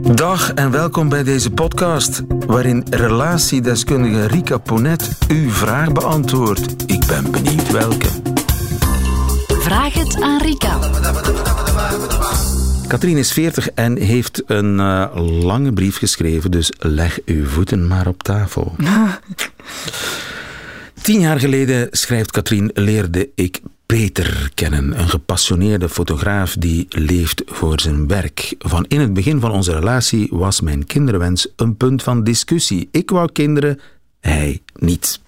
Dag en welkom bij deze podcast, waarin relatiedeskundige Rika Ponet uw vraag beantwoordt. Ik ben benieuwd welke. Vraag het aan Rika. Katrien is 40 en heeft een uh, lange brief geschreven, dus leg uw voeten maar op tafel. Tien jaar geleden, schrijft Katrien, leerde ik Peter kennen, een gepassioneerde fotograaf die leeft voor zijn werk. Van in het begin van onze relatie was mijn kinderwens een punt van discussie. Ik wou kinderen, hij niet.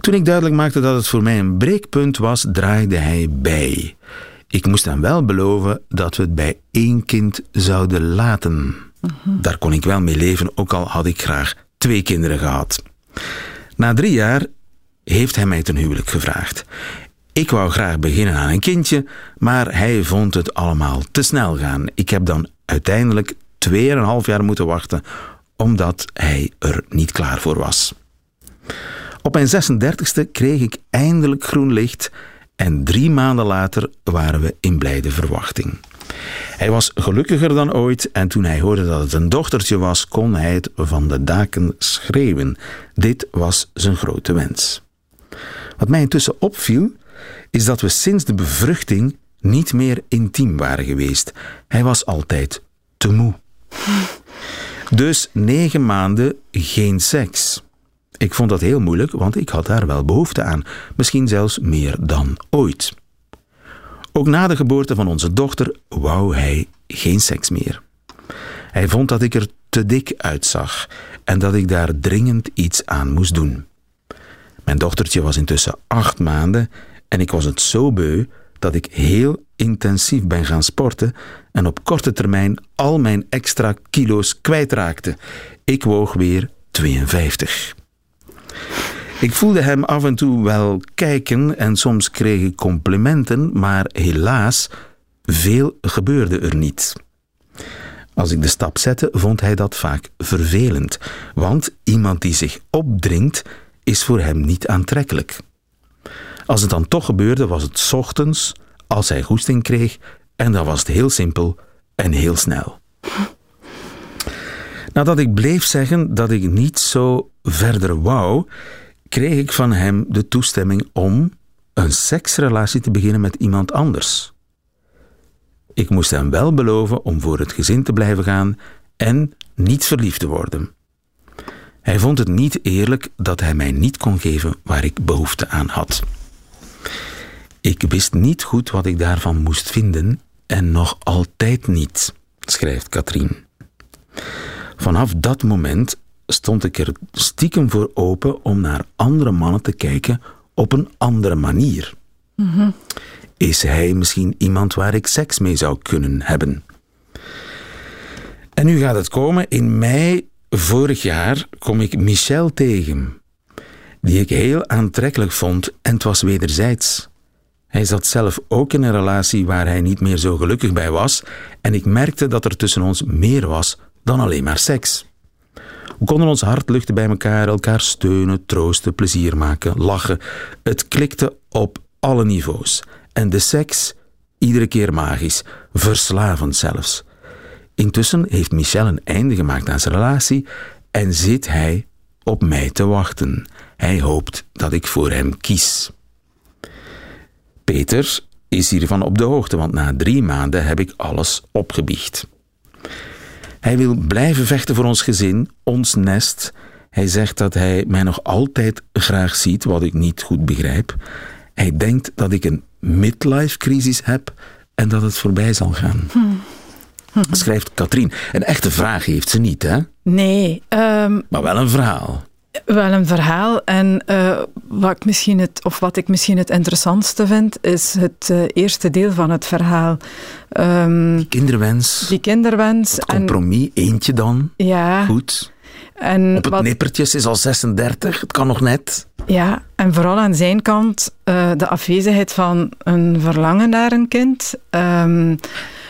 Toen ik duidelijk maakte dat het voor mij een breekpunt was, draaide hij bij. Ik moest hem wel beloven dat we het bij één kind zouden laten. Daar kon ik wel mee leven, ook al had ik graag twee kinderen gehad. Na drie jaar heeft hij mij ten huwelijk gevraagd. Ik wou graag beginnen aan een kindje, maar hij vond het allemaal te snel gaan. Ik heb dan uiteindelijk tweeënhalf jaar moeten wachten, omdat hij er niet klaar voor was. Op mijn 36e kreeg ik eindelijk groen licht en drie maanden later waren we in blijde verwachting. Hij was gelukkiger dan ooit en toen hij hoorde dat het een dochtertje was, kon hij het van de daken schreeuwen. Dit was zijn grote wens. Wat mij intussen opviel, is dat we sinds de bevruchting niet meer intiem waren geweest. Hij was altijd te moe. Dus negen maanden geen seks. Ik vond dat heel moeilijk, want ik had daar wel behoefte aan. Misschien zelfs meer dan ooit. Ook na de geboorte van onze dochter wou hij geen seks meer. Hij vond dat ik er te dik uitzag en dat ik daar dringend iets aan moest doen. Mijn dochtertje was intussen acht maanden en ik was het zo beu dat ik heel intensief ben gaan sporten en op korte termijn al mijn extra kilo's kwijtraakte. Ik woog weer 52. Ik voelde hem af en toe wel kijken en soms kreeg ik complimenten, maar helaas, veel gebeurde er niet. Als ik de stap zette, vond hij dat vaak vervelend, want iemand die zich opdringt, is voor hem niet aantrekkelijk. Als het dan toch gebeurde, was het ochtends, als hij goesting kreeg, en dan was het heel simpel en heel snel. Nadat ik bleef zeggen dat ik niet zo verder wou, kreeg ik van hem de toestemming om een seksrelatie te beginnen met iemand anders. Ik moest hem wel beloven om voor het gezin te blijven gaan en niet verliefd te worden. Hij vond het niet eerlijk dat hij mij niet kon geven waar ik behoefte aan had. Ik wist niet goed wat ik daarvan moest vinden en nog altijd niet, schrijft Katrien. Vanaf dat moment stond ik er stiekem voor open om naar andere mannen te kijken op een andere manier. Is hij misschien iemand waar ik seks mee zou kunnen hebben? En nu gaat het komen. In mei vorig jaar kom ik Michel tegen, die ik heel aantrekkelijk vond en het was wederzijds. Hij zat zelf ook in een relatie waar hij niet meer zo gelukkig bij was en ik merkte dat er tussen ons meer was dan alleen maar seks. We konden ons hart luchten bij elkaar, elkaar steunen, troosten, plezier maken, lachen. Het klikte op alle niveaus. En de seks, iedere keer magisch, verslavend zelfs. Intussen heeft Michel een einde gemaakt aan zijn relatie en zit hij op mij te wachten. Hij hoopt dat ik voor hem kies. Peter is hiervan op de hoogte, want na drie maanden heb ik alles opgebiecht. Hij wil blijven vechten voor ons gezin, ons nest. Hij zegt dat hij mij nog altijd graag ziet, wat ik niet goed begrijp. Hij denkt dat ik een midlife-crisis heb en dat het voorbij zal gaan. Schrijft Katrien. Een echte vraag heeft ze niet, hè? Nee. Um, maar wel een verhaal. Wel een verhaal. En uh, wat, ik misschien het, of wat ik misschien het interessantste vind, is het uh, eerste deel van het verhaal. Um, die kinderwens. Die kinderwens. Het compromis, en, eentje dan. Ja. Goed. En Op het wat, nippertjes is al 36, het kan nog net. Ja, en vooral aan zijn kant uh, de afwezigheid van een verlangen naar een kind. Um,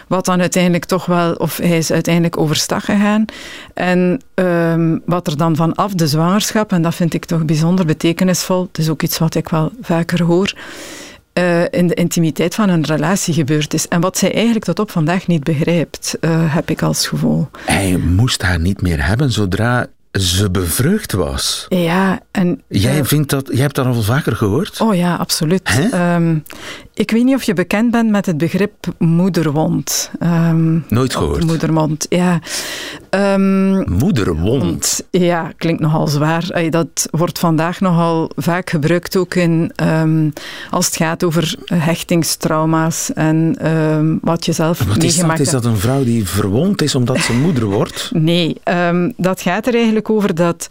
wat dan uiteindelijk toch wel, of hij is uiteindelijk overstag gegaan. En um, wat er dan vanaf de zwangerschap, en dat vind ik toch bijzonder betekenisvol, het is ook iets wat ik wel vaker hoor, uh, in de intimiteit van een relatie gebeurd is. En wat zij eigenlijk tot op vandaag niet begrijpt, uh, heb ik als gevoel. Hij moest haar niet meer hebben zodra ze bevrucht was. Ja, en... Jij, vindt dat, jij hebt dat al vaker gehoord? Oh ja, absoluut. Um, ik weet niet of je bekend bent met het begrip moederwond. Um, Nooit gehoord. Moedermond, ja. Um, moederwond? Ja, klinkt nogal zwaar. Dat wordt vandaag nogal vaak gebruikt ook in, als het gaat over hechtingstrauma's en wat je zelf wat is dat? Is dat een vrouw die verwond is omdat ze moeder wordt? Nee, dat gaat er eigenlijk over dat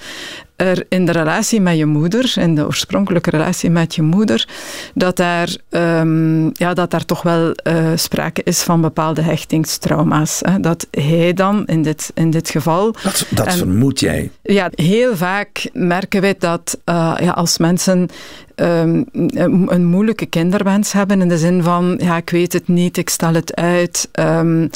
er in de relatie met je moeder, in de oorspronkelijke relatie met je moeder, dat daar, um, ja, dat daar toch wel uh, sprake is van bepaalde hechtingstrauma's. Hè. Dat hij dan in dit, in dit geval. Dat, dat vermoed jij? Ja, heel vaak merken wij dat uh, ja, als mensen um, een moeilijke kinderwens hebben in de zin van, ja, ik weet het niet, ik stel het uit. Um,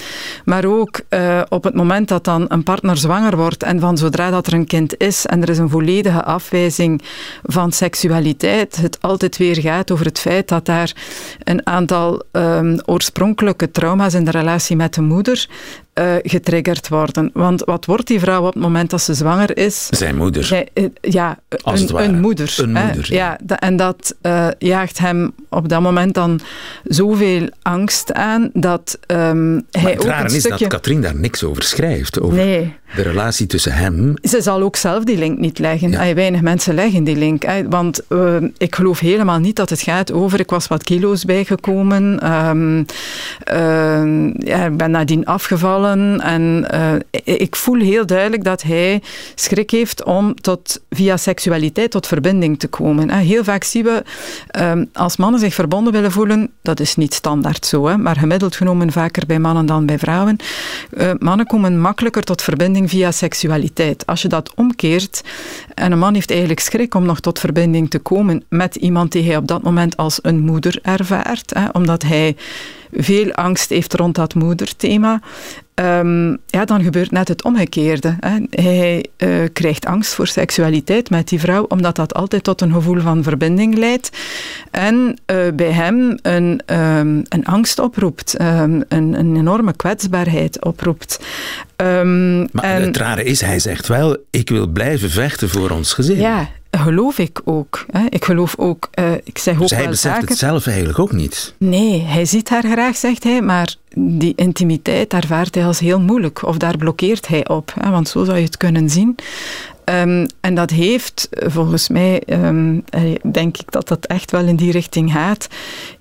maar ook uh, op het moment dat dan een partner zwanger wordt en van zodra dat er een kind is en er is een volledige afwijzing van seksualiteit, het altijd weer gaat over het feit dat daar een aantal um, oorspronkelijke trauma's in de relatie met de moeder uh, getriggerd worden. Want wat wordt die vrouw op het moment dat ze zwanger is? Zijn moeder. Zij, uh, ja, een, een, moeder. Een moeder. Ja, en dat uh, jaagt hem op dat moment dan zoveel angst aan dat um, hij ook een is stukje... dat Katrien daar niks over schrijft. Over nee. De relatie tussen hem... Ze zal ook zelf die link niet leggen. Ja. Weinig mensen leggen die link. Want ik geloof helemaal niet dat het gaat over... Ik was wat kilo's bijgekomen. Um, ja, ik ben nadien afgevallen en uh, ik voel heel duidelijk dat hij schrik heeft om tot, via seksualiteit tot verbinding te komen. Heel vaak zien we, um, als mannen zich verbonden willen voelen, dat is niet standaard zo, hè, maar gemiddeld genomen vaker bij mannen dan bij vrouwen. Mannen komen makkelijker tot verbinding via seksualiteit. Als je dat omkeert en een man heeft eigenlijk schrik om nog tot verbinding te komen met iemand die hij op dat moment als een moeder ervaart, hè, omdat hij veel angst heeft rond dat moederthema, um, ja, dan gebeurt net het omgekeerde. Hè. Hij uh, krijgt angst voor seksualiteit met die vrouw, omdat dat altijd tot een gevoel van verbinding leidt. En uh, bij hem een, um, een angst oproept, um, een, een, enorme kwetsbaarheid oproept. maar en, het rare is, hij zegt wel, ik wil blijven vechten voor ons gezin. Ja, geloof ik ook. Hè. Ik geloof ook, uh, ik zeg dus ook hij beseft zaken... het zelf eigenlijk ook niet? Nee, hij ziet haar graag, zegt hij, maar die intimiteit ervaart hij als heel moeilijk. Of daar blokkeert hij op, hè, want zo zou je het kunnen zien. Um, en dat heeft volgens mij, um, denk ik dat dat echt wel in die richting gaat,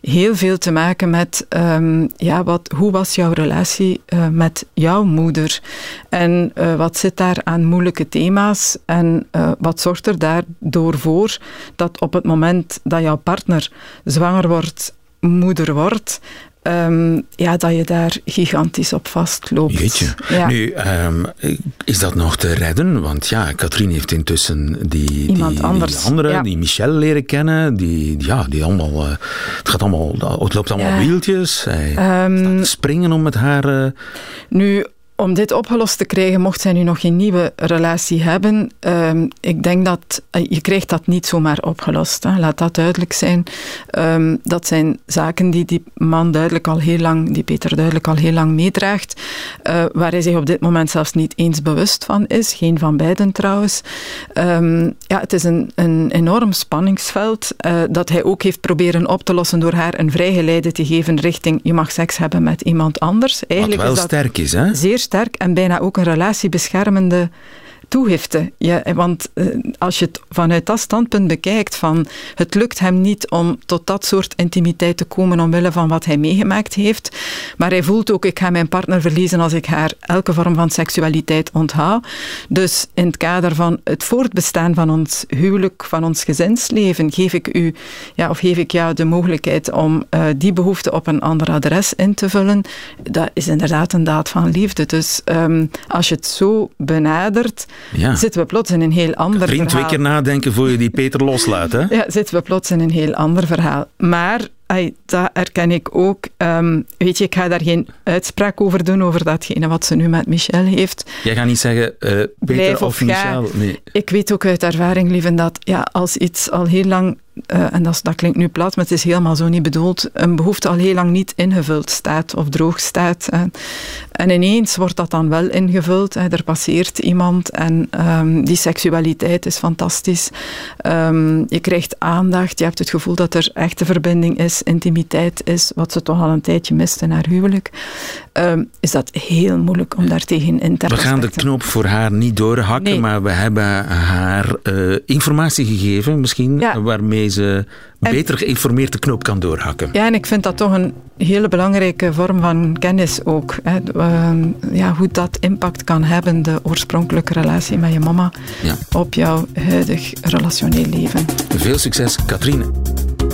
heel veel te maken met um, ja, wat, hoe was jouw relatie uh, met jouw moeder? En wat zit daar aan moeilijke thema's? En wat zorgt er daardoor voor dat op het moment dat jouw partner zwanger wordt, moeder wordt, Um, ja, dat je daar gigantisch op vastloopt. Jeetje. Ja. Nu, um, is dat nog te redden? Want ja, Katrien heeft intussen die, Iemand die, anders. die andere, ja. die Michelle leren kennen. Die, ja, die allemaal, uh, het, gaat allemaal, het loopt allemaal Ja. wieltjes. Hij Um, te springen om met haar... Uh, Nu, om dit opgelost te krijgen, mocht zij nu nog geen nieuwe relatie hebben, um, ik denk dat uh, je krijgt dat niet zomaar opgelost. Hè. Laat dat duidelijk zijn. Um, dat zijn zaken die die man duidelijk al heel lang, die Peter duidelijk al heel lang meedraagt, uh, waar hij zich op dit moment zelfs niet eens bewust van is. Geen van beiden trouwens. Um, ja, het is een, een enorm spanningsveld uh, dat hij ook heeft proberen op te lossen door haar een vrijgeleide te geven richting je mag seks hebben met iemand anders. Eigenlijk wat wel is dat sterk is, hè? zeer sterk en bijna ook een relatiebeschermende toegifte. Ja, want uh, als je het vanuit dat standpunt bekijkt, van het lukt hem niet om tot dat soort intimiteit te komen omwille van wat hij meegemaakt heeft, maar hij voelt ook, ik ga mijn partner verliezen als ik haar elke vorm van seksualiteit onthoud. Dus in het kader van het voortbestaan van ons huwelijk, van ons gezinsleven, geef ik u, ja, of geef ik jou de mogelijkheid om uh, die behoefte op een ander adres in te vullen. Dat is inderdaad een daad van liefde. Dus um, als je het zo benadert, ja. zitten we plots in een heel ander Vriend, verhaal. twee keer nadenken voor je die Peter loslaat, hè? Ja, zitten we plots in een heel ander verhaal. Maar ai, dat herken ik ook. Ehm, weet je, ik ga daar geen uitspraak over doen, over datgene wat ze nu met Michel heeft. Jij gaat niet zeggen, uh, Peter of, Michel. Nee. Ik weet ook uit ervaring, lieve, dat ja, als iets al heel lang uh, en dat, dat, klinkt nu plat, maar het is helemaal zo niet bedoeld, een behoefte al heel lang niet ingevuld staat of droog staat. En ineens wordt dat dan wel ingevuld. Hè. Er passeert iemand en um, die seksualiteit is fantastisch. Um, je krijgt aandacht, je hebt het gevoel dat er echte verbinding is, intimiteit is, wat ze toch al een tijdje mist in haar huwelijk. Um, is dat heel moeilijk om daar tegen in te We gaan de knoop voor haar niet doorhakken, maar we hebben haar uh, informatie gegeven, misschien, ja. waarmee ze beter geïnformeerd de knoop kan doorhakken. Ja, en ik vind dat toch een hele belangrijke vorm van kennis ook. Hè. Ehm, ja, hoe dat impact kan hebben, de oorspronkelijke relatie met je mama, ja. op jouw huidig relationeel leven. Veel succes, Katrine.